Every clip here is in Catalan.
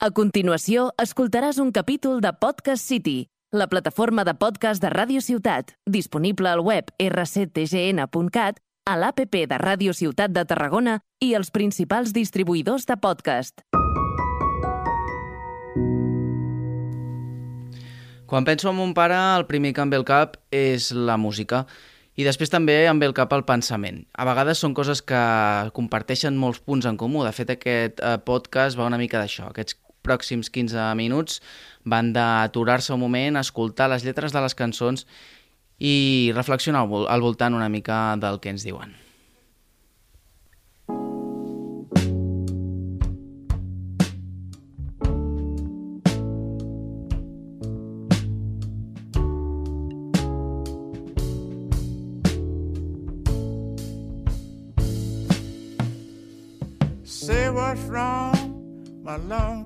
A continuació, escoltaràs un capítol de Podcast City, la plataforma de podcast de Ràdio Ciutat, disponible al web rctgn.cat, a l'APP de Ràdio Ciutat de Tarragona i els principals distribuïdors de podcast. Quan penso en mon pare, el primer que em ve al cap és la música. I després també em ve al cap el pensament. A vegades són coses que comparteixen molts punts en comú. De fet, aquest eh, podcast va una mica d'això, aquests pròxims 15 minuts van d'aturar-se un moment, escoltar les lletres de les cançons i reflexionar al voltant una mica del que ens diuen. Say what's wrong my longtime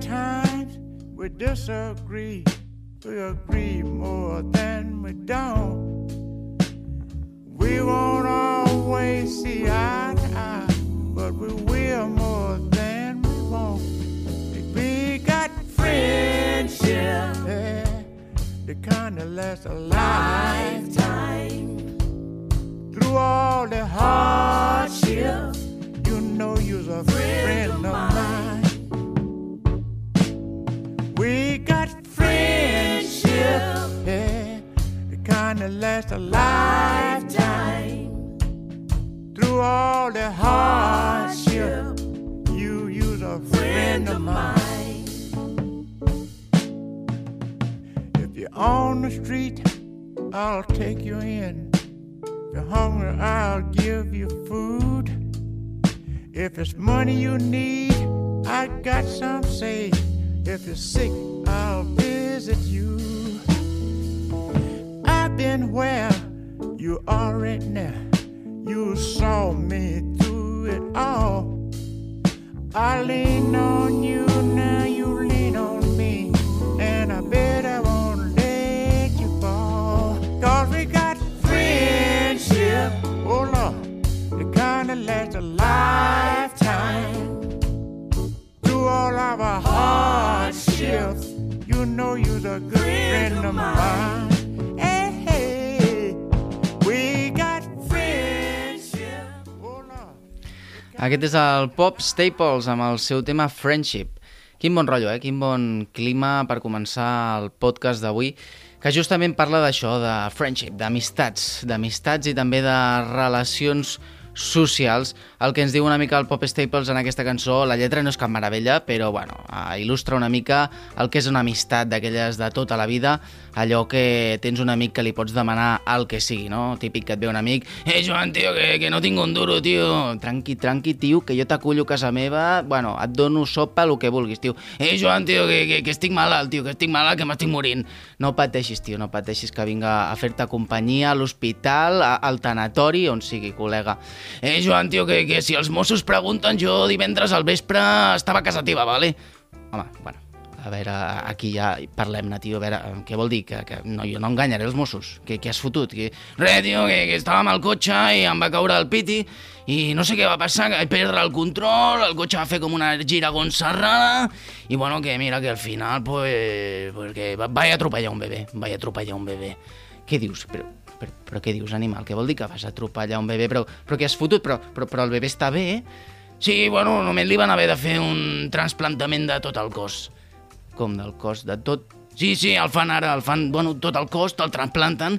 Times we disagree. We agree more than we don't. We won't always see eye to eye, but we will more than we won't We got friendship. Yeah, the kind that lasts a lifetime. Through all the hardships, you know you're a friend, friend of mine. That lasts a lifetime. Through all the hardship, you use a friend of mine. If you're on the street, I'll take you in. If you're hungry, I'll give you food. If it's money you need, I got some say. If you're sick, I'll visit you. Been where you are right now. You saw me through it all. I lean on you Aquest és el Pop Staples amb el seu tema Friendship. Quin bon rotllo, eh? Quin bon clima per començar el podcast d'avui que justament parla d'això, de friendship, d'amistats, d'amistats i també de relacions. El que ens diu una mica el Pop Staples en aquesta cançó, la lletra no és cap meravella, però bueno, il·lustra una mica el que és una amistat d'aquelles de tota la vida, allò que tens un amic que li pots demanar el que sigui, no? Típic que et ve un amic, eh Joan, tio, que, que no tinc un duro, tio. Tranqui, tranqui, tio, que jo t'acullo a casa meva, bueno, et dono sopa, el que vulguis, tio. Eh Joan, tio, que, que, que estic malalt, tio, que estic malalt, que m'estic morint. No pateixis, tio, no pateixis que vinga a fer-te companyia a l'hospital, al tanatori, on sigui, col·lega. Eh, Joan, tio, que, que si els Mossos pregunten, jo divendres al vespre estava a casa teva, vale? Home, bueno, a veure, aquí ja parlem-ne, tio, a veure, què vol dir? Que, que no, jo no enganyaré els Mossos. Què, què has fotut? Que, re, tio, que, que estàvem al cotxe i em va caure el piti i no sé què va passar, que vaig perdre el control, el cotxe va fer com una gira gonserrada i bueno, que mira que al final, pues, pues que vaig atropellar un bebè, vaig atropellar un bebè. Què dius? Però, però, però què dius, animal? Què vol dir que vas atropellar un bebè? Però, però què has fotut? Però, però, però el bebè està bé? Sí, bueno, només li van haver de fer un transplantament de tot el cos. Com del cos? De tot? Sí, sí, el fan ara, el fan, bueno, tot el cos, te'l transplanten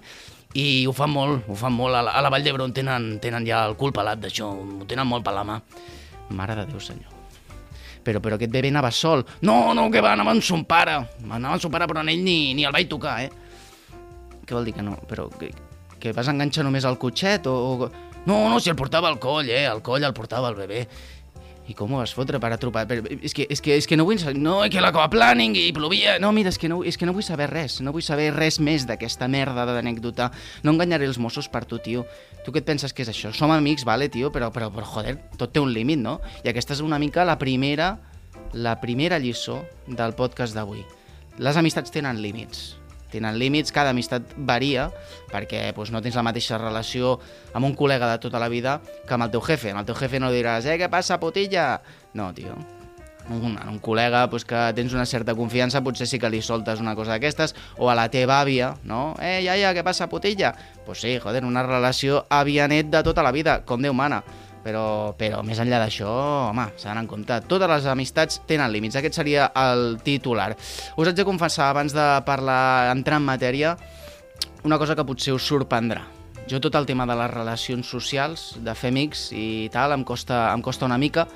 i ho fan molt, ho fan molt. A la, a la Vall d'Hebron tenen, tenen ja el cul pelat d'això, ho tenen molt per la mà. Mare de Déu, senyor. Però, però aquest bebè anava sol. No, no, que va, anava amb son pare. Anava amb son pare, però en ell ni, ni el vaig tocar, eh? Què vol dir que no? Però que, que vas enganxar només al cotxet o, o... No, no, si el portava al coll, eh? Al coll el portava el bebè. I com ho vas fotre per atropellar? És que, és que, és que no vull. No, és que planning i plovia... No, mira, és que no, és que no vull saber res. No vull saber res més d'aquesta merda d'anècdota. No enganyaré els Mossos per tu, tio. Tu què et penses que és això? Som amics, vale, tio, però, però, però joder, tot té un límit, no? I aquesta és una mica la primera la primera lliçó del podcast d'avui. Les amistats tenen límits. Tenen límits, cada amistat varia, perquè doncs, no tens la mateixa relació amb un col·lega de tota la vida que amb el teu jefe. Amb el teu jefe no diràs, eh, què passa, putilla? No, tio, un, un col·lega pues, que tens una certa confiança, potser sí que li soltes una cosa d'aquestes, o a la teva àvia, no? Eh, iaia, què passa, putilla? Pues sí, joder, una relació àvia-net de tota la vida, com Déu mana. Però, però més enllà d'això, home, s'ha d'anar en compte. Totes les amistats tenen límits. Aquest seria el titular. Us haig de confessar, abans de parlar, entrar en matèria, una cosa que potser us sorprendrà. Jo tot el tema de les relacions socials, de fer amics i tal, em costa, em costa una mica,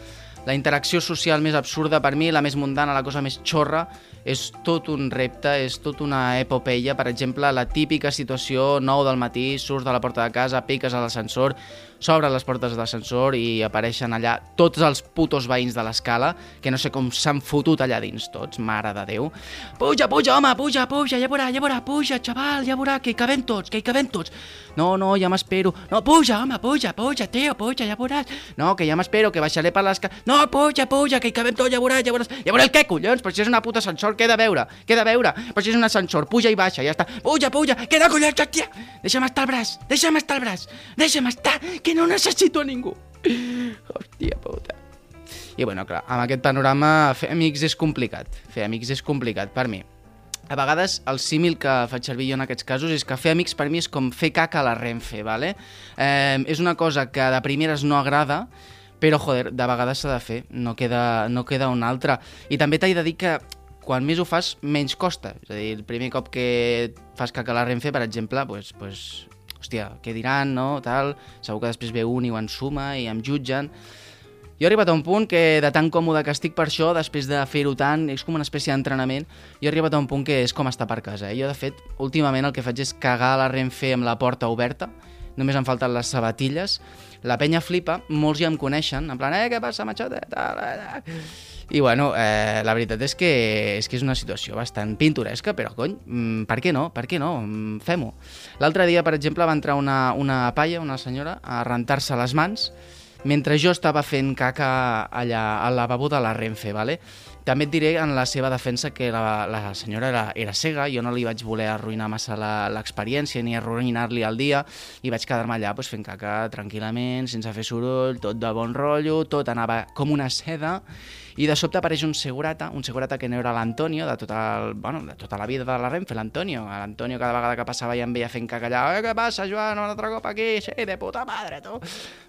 la interacció social més absurda per mi, la més mundana, la cosa més xorra, és tot un repte, és tot una epopeia. Per exemple, la típica situació 9 del matí, surts de la porta de casa, piques a l'ascensor, s'obren les portes de l'ascensor i apareixen allà tots els putos veïns de l'escala, que no sé com s'han fotut allà dins tots, mare de Déu. Puja, puja, home, puja, puja, ja veurà, ja veurà, puja, xaval, ja veurà, que hi cabem tots, que hi cabem tots. No, no, ja m'espero. No, puja, home, puja, puja, tio, puja, ja veuràs. No, que ja m'espero, que baixaré per l'escala. No, puja, puja, que hi cabem tots, ja veuràs, ja veuràs. Ja veuràs el què, collons? Però si és una puta ascensor, què he de veure? Què he de veure? Però si és un ascensor, puja i baixa, ja està. Puja, puja, que no, collons, tia. Deixa'm estar el braç, deixa'm estar el braç, deixa'm estar, que no necessito a ningú. Hòstia puta. I bueno, clar, amb aquest panorama fer amics és complicat. Fer amics és complicat per mi. A vegades el símil que faig servir jo en aquests casos és que fer amics per mi és com fer caca a la Renfe, ¿vale? Eh, és una cosa que de primeres no agrada, però joder, de vegades s'ha de fer, no queda, no queda una altra. I també t'he de dir que quan més ho fas, menys costa. És a dir, el primer cop que fas caca la Renfe, per exemple, pues, pues, hòstia, què diran, no, tal, segur que després ve un i ho ensuma i em jutgen. Jo he arribat a un punt que, de tan còmode que estic per això, després de fer-ho tant, és com una espècie d'entrenament, jo he arribat a un punt que és com estar per casa. Eh? Jo, de fet, últimament el que faig és cagar a la Renfe amb la porta oberta, només em falten les sabatilles, la penya flipa, molts ja em coneixen, en plan, eh, què passa, machote? Eh. I bueno, eh, la veritat és que, és que és una situació bastant pintoresca, però cony, mm, per què no? Per què no? Mm, Fem-ho. L'altre dia, per exemple, va entrar una, una paia, una senyora, a rentar-se les mans mentre jo estava fent caca allà al lavabo de la Renfe, ¿vale? També et diré en la seva defensa que la, la senyora era, era cega, jo no li vaig voler arruïnar massa l'experiència ni arruïnar-li el dia i vaig quedar-me allà pues, fent caca tranquil·lament, sense fer soroll, tot de bon rotllo, tot anava com una seda i de sobte apareix un segurata, un segurata que no era l'Antonio, de, tota el, bueno, de tota la vida de la Renfe, l'Antonio. L'Antonio cada vegada que passava ja em veia fent caca allà, eh, què passa, Joan, un altre cop aquí, sí, de puta madre, tu.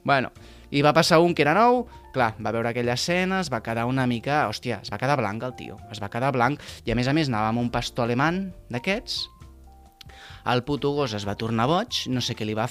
Bueno, i va passar un que era nou, clar, va veure aquella escena, es va quedar una mica... Hòstia, es va quedar blanc el tio, es va quedar blanc, i a més a més anava amb un pastor alemany d'aquests, el puto gos es va tornar boig, no sé què li va,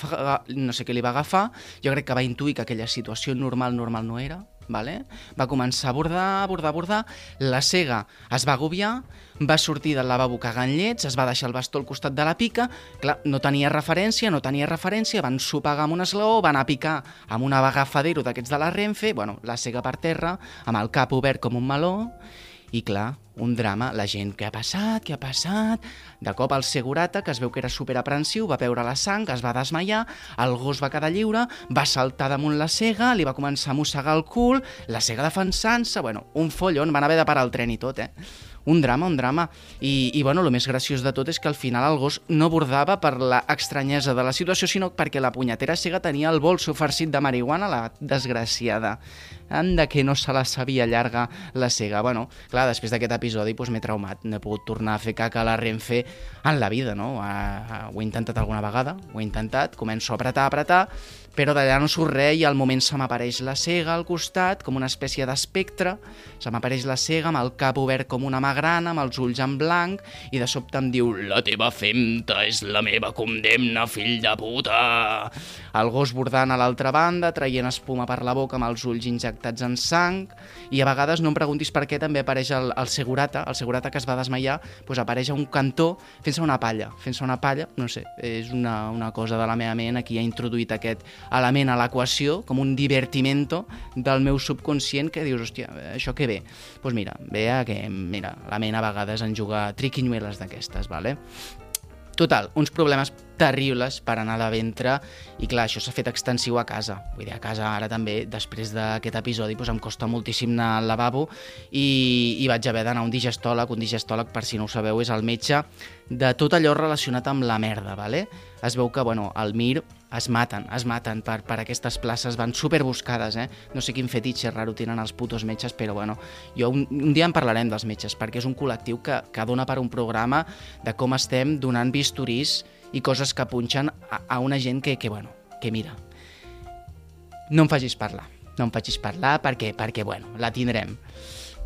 no sé què li va agafar, jo crec que va intuir que aquella situació normal, normal no era, vale? va començar a bordar, bordar, bordar, la cega es va agobiar, va sortir del lavabo cagant llets, es va deixar el bastó al costat de la pica, clar, no tenia referència, no tenia referència, van sopegar amb un esglaó, van a picar amb un agafadero d'aquests de la Renfe, bueno, la cega per terra, amb el cap obert com un meló, i clar, un drama, la gent, què ha passat, què ha passat? De cop el segurata, que es veu que era superaprensiu, va veure la sang, es va desmaiar, el gos va quedar lliure, va saltar damunt la cega, li va començar a mossegar el cul, la cega defensant-se, bueno, un follon, van haver de parar el tren i tot, eh? Un drama, un drama. I, I, bueno, el més graciós de tot és que al final el gos no bordava per la estranyesa de la situació, sinó perquè la punyetera cega tenia el bolso farcit de marihuana, la desgraciada. Anda que no se la sabia llarga la cega. Bueno, clar, després d'aquest episodi doncs, m'he traumat. No he pogut tornar a fer caca a la Renfe en la vida, no? Ho he intentat alguna vegada, ho he intentat, començo a apretar, apretar, però d'allà no surt res i al moment se m'apareix la cega al costat, com una espècie d'espectre, se m'apareix la cega amb el cap obert com una magrana, amb els ulls en blanc, i de sobte em diu «La teva femta és la meva condemna, fill de puta!» El gos bordant a l'altra banda, traient espuma per la boca amb els ulls injectats en sang, i a vegades no em preguntis per què també apareix el, el segurata, el segurata que es va desmaiar, doncs apareix a un cantó fent-se una palla, fent-se una palla, no sé, és una, una cosa de la meva ment, aquí ha introduït aquest element a l'equació, com un divertimento del meu subconscient que dius, hòstia, això què ve? Doncs pues mira, ve a que, mira, la ment a vegades en juga triquinyueles d'aquestes, vale? Total, uns problemes terribles per anar de ventre i clar, això s'ha fet extensiu a casa. Vull dir, a casa ara també, després d'aquest episodi, doncs em costa moltíssim anar al lavabo i, i vaig haver d'anar a un digestòleg. Un digestòleg, per si no ho sabeu, és el metge de tot allò relacionat amb la merda, ¿vale? es veu que, bueno, al MIR es maten, es maten per, per aquestes places, van superbuscades, eh? No sé quin fetitxe raro tenen els putos metges, però bueno, jo un, un dia en parlarem dels metges, perquè és un col·lectiu que, que dona per un programa de com estem donant bisturís i coses que punxen a, a una gent que, que, bueno, que mira, no em facis parlar, no em facis parlar perquè, perquè bueno, la tindrem.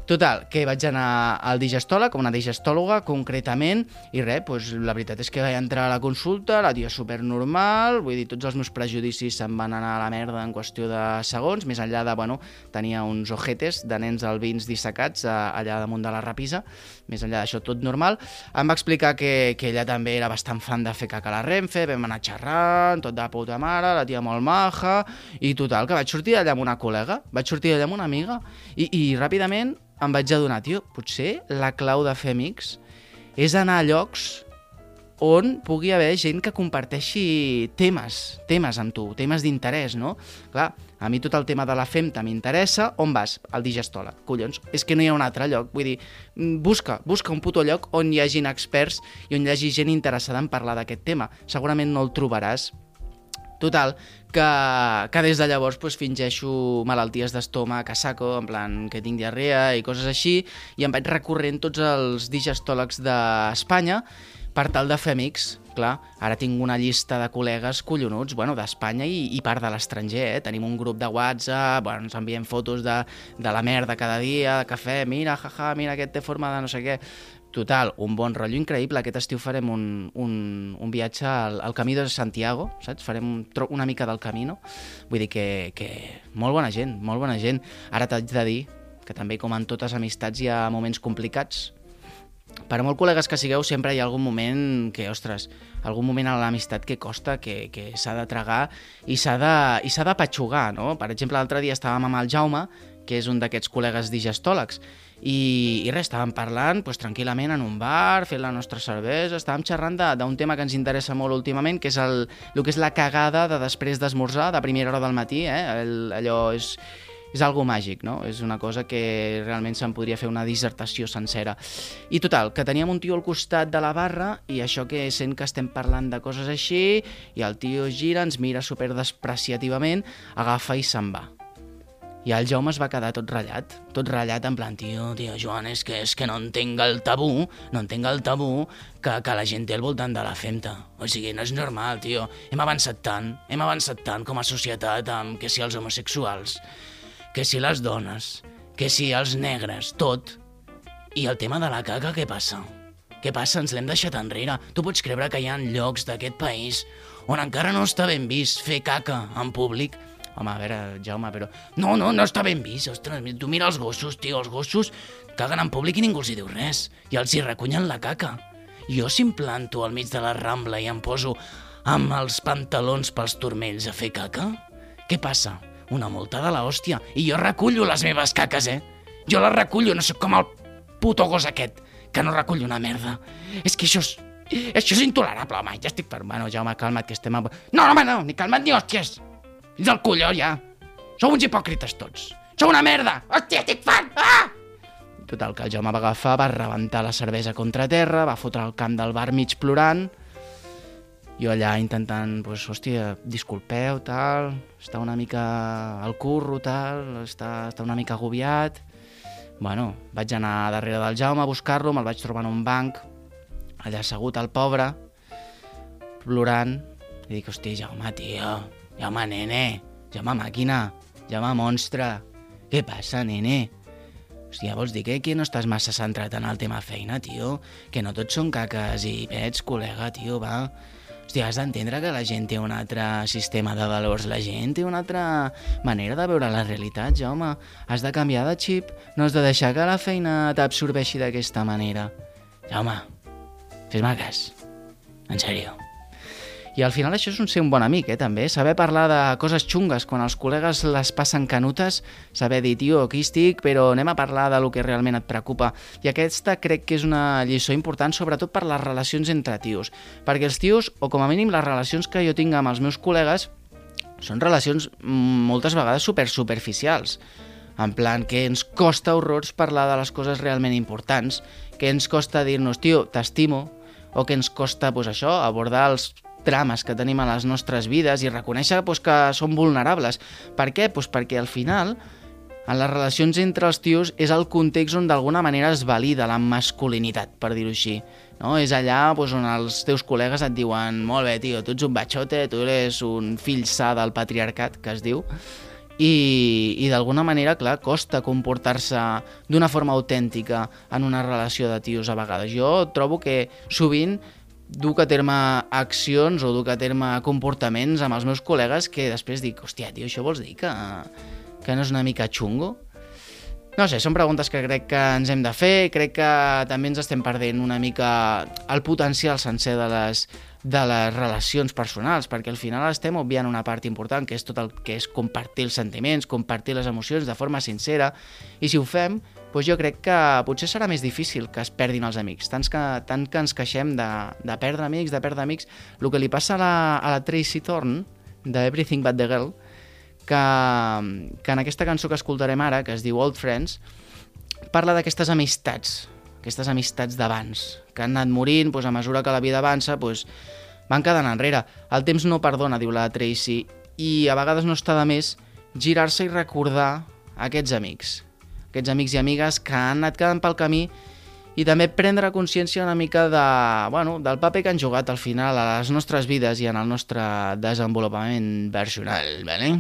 Total, que vaig anar al digestòleg, com una digestòloga concretament, i res, doncs, la veritat és que vaig entrar a la consulta, la tia supernormal, vull dir, tots els meus prejudicis se'n van anar a la merda en qüestió de segons, més enllà de, bueno, tenia uns ojetes de nens albins dissecats allà damunt de la rapisa, més enllà d'això tot normal, em va explicar que, que ella també era bastant fan de fer caca a la Renfe, vam anar xerrant, tot de puta mare, la tia molt maja, i total, que vaig sortir allà amb una col·lega, vaig sortir allà amb una amiga, i, i ràpidament em vaig adonar, tio, potser la clau de fer amics és anar a llocs on pugui haver gent que comparteixi temes, temes amb tu, temes d'interès, no? Clar, a mi tot el tema de la femta m'interessa, on vas? Al digestòleg. Collons, és que no hi ha un altre lloc. Vull dir, busca, busca un puto lloc on hi hagin experts i on hi hagi gent interessada en parlar d'aquest tema. Segurament no el trobaràs, Total, que, que des de llavors pues, fingeixo malalties d'estómac a saco, en plan que tinc diarrea i coses així, i em vaig recorrent tots els digestòlegs d'Espanya per tal de fer amics. Clar, ara tinc una llista de col·legues collonuts, bueno, d'Espanya i, i part de l'estranger, eh? Tenim un grup de WhatsApp, bueno, ens enviem fotos de, de la merda cada dia, de cafè, mira, jaja, mira, aquest té forma de no sé què. Total, un bon rotllo increïble. Aquest estiu farem un, un, un viatge al, al camí de Santiago, saps? Farem un, una mica del camino. Vull dir que, que molt bona gent, molt bona gent. Ara t'haig de dir que també, com en totes amistats, hi ha moments complicats. Per molt col·legues que sigueu, sempre hi ha algun moment que, ostres, algun moment a l'amistat que costa, que, que s'ha de tragar i s'ha de, i de patxugar, no? Per exemple, l'altre dia estàvem amb el Jaume, que és un d'aquests col·legues digestòlegs, i, i res, estàvem parlant pues, tranquil·lament en un bar, fent la nostra cervesa, estàvem xerrant d'un tema que ens interessa molt últimament, que és el, el que és la cagada de després d'esmorzar, de primera hora del matí, eh? el, allò és, és algo màgic, no? És una cosa que realment se'n podria fer una dissertació sencera. I total, que teníem un tio al costat de la barra i això que sent que estem parlant de coses així i el tio gira, ens mira super despreciativament, agafa i se'n va. I el Jaume es va quedar tot ratllat, tot ratllat en plan, tio, tio, Joan, és que, és que no entenc el tabú, no entenc el tabú que, que la gent té al voltant de la femta. O sigui, no és normal, tio. Hem avançat tant, hem avançat tant com a societat amb que si els homosexuals, que si les dones, que si els negres, tot. I el tema de la caca, què passa? Què passa? Ens l'hem deixat enrere. Tu pots creure que hi ha llocs d'aquest país on encara no està ben vist fer caca en públic Home, a veure, Jaume, però... No, no, no està ben vist, ostres, tu mira els gossos, tio, els gossos caguen en públic i ningú els hi diu res, i els hi recunyen la caca. Jo si em planto al mig de la Rambla i em poso amb els pantalons pels turmells a fer caca, què passa? Una multa de la hòstia, i jo recullo les meves caques, eh? Jo les recullo, no sóc com el puto gos aquest, que no recull una merda. És que això és... Això és intolerable, home, ja estic per... Bueno, Jaume, calma't, que estem... A... No, home, no, ni calma't ni hòsties! Fins al colló, ja. Sou uns hipòcrites tots. Sou una merda! Hòstia, estic fan! Ah! Total, que el Jaume va agafar, va rebentar la cervesa contra terra, va fotre el camp del bar mig plorant, jo allà intentant, pues, hòstia, disculpeu, tal, està una mica al curro, tal, està, està una mica agobiat. Bueno, vaig anar darrere del Jaume a buscar-lo, me'l vaig trobar en un banc, allà assegut el pobre, plorant, i dic, hòstia, Jaume, tio, Jaume, nene, Jaume, màquina, Jaume, monstre. Què passa, nene? Hòstia, vols dir que aquí no estàs massa centrat en el tema feina, tio? Que no tots són caques i pets, col·lega, tio, va? Hòstia, has d'entendre que la gent té un altre sistema de valors, la gent té una altra manera de veure la realitat, Jaume. Has de canviar de xip, no has de deixar que la feina t'absorbeixi d'aquesta manera. Jaume, fes-me cas. En sèrio. I al final això és un ser un bon amic, eh, també. Saber parlar de coses xungues quan els col·legues les passen canutes, saber dir, tio, aquí estic, però anem a parlar de lo que realment et preocupa. I aquesta crec que és una lliçó important, sobretot per les relacions entre tios. Perquè els tios, o com a mínim les relacions que jo tinc amb els meus col·legues, són relacions mm, moltes vegades super superficials. En plan, que ens costa horrors parlar de les coses realment importants, que ens costa dir-nos, tio, t'estimo, o que ens costa, pues, això, abordar els drames que tenim a les nostres vides i reconèixer pues, que som vulnerables. Per què? Pues perquè al final en les relacions entre els tios és el context on d'alguna manera es valida la masculinitat, per dir-ho així. No? És allà pues, on els teus col·legues et diuen molt bé, tio, tu ets un batxote, tu eres un fill sa del patriarcat, que es diu, i, i d'alguna manera, clar, costa comportar-se d'una forma autèntica en una relació de tios a vegades. Jo trobo que sovint duc a terme accions o duc a terme comportaments amb els meus col·legues que després dic, hòstia, tio, això vols dir que, que no és una mica xungo? No sé, són preguntes que crec que ens hem de fer, crec que també ens estem perdent una mica el potencial sencer de les, de les relacions personals, perquè al final estem obviant una part important, que és tot el que és compartir els sentiments, compartir les emocions de forma sincera, i si ho fem, doncs jo crec que potser serà més difícil que es perdin els amics. Tant que, tant que ens queixem de, de perdre amics, de perdre amics, el que li passa a la, a la Tracy Thorn, de Everything But The Girl, que, que en aquesta cançó que escoltarem ara, que es diu Old Friends, parla d'aquestes amistats, aquestes amistats d'abans, que han anat morint doncs, a mesura que la vida avança, doncs, van quedant enrere. El temps no perdona, diu la Tracy, i a vegades no està de més girar-se i recordar aquests amics aquests amics i amigues que han anat quedant pel camí també prendre consciència una mica de, bueno, del paper que han jugat al final a les nostres vides i en el nostre desenvolupament personal. Vale?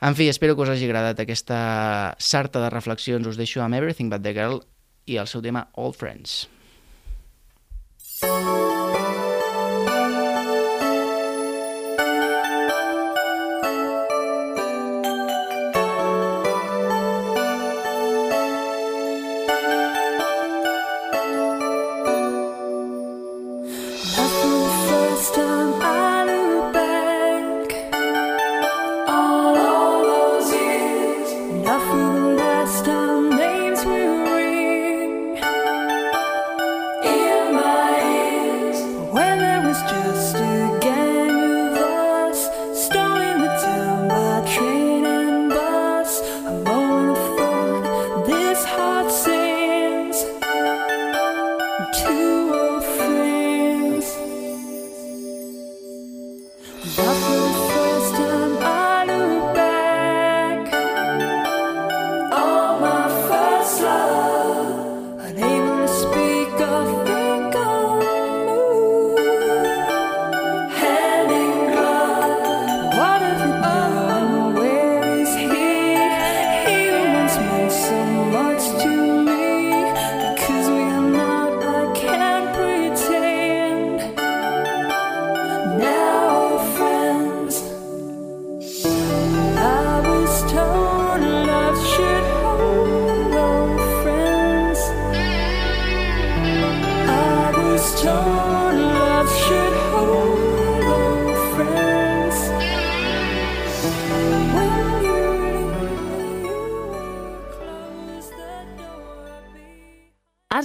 En fi, espero que us hagi agradat aquesta sarta de reflexions. Us deixo amb Everything But The Girl i el seu tema All Friends.